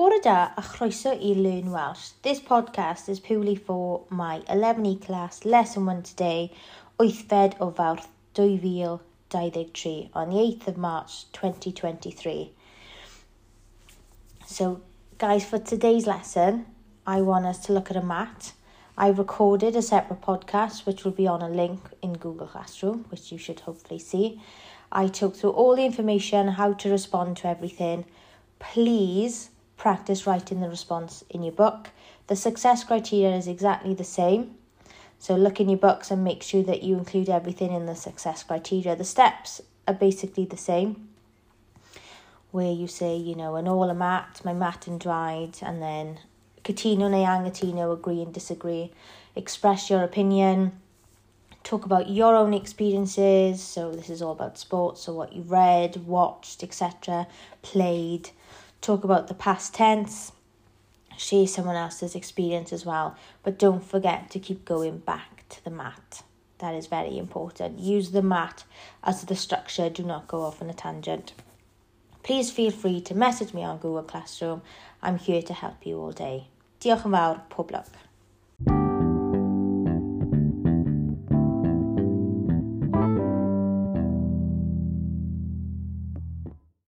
Bore da a chroeso i Learn Welsh. This podcast is purely for my 11E class lesson 1 today, 8fed o fawrth 2023 on the 8th of March 2023. So guys, for today's lesson, I want us to look at a mat. I recorded a separate podcast which will be on a link in Google Classroom, which you should hopefully see. I took through all the information, how to respond to everything. Please practice writing the response in your book. The success criteria is exactly the same. So look in your books and make sure that you include everything in the success criteria. The steps are basically the same. Where you say, you know, an all a mat, my mat and dried, and then neu angatino, agree and disagree. Express your opinion. Talk about your own experiences. So this is all about sports, so what you read, watched, etc., played talk about the past tense, share someone else's experience as well, but don't forget to keep going back to the mat. That is very important. Use the mat as the structure, do not go off on a tangent. Please feel free to message me on Google Classroom. I'm here to help you all day. Diolch yn fawr, pob lwc.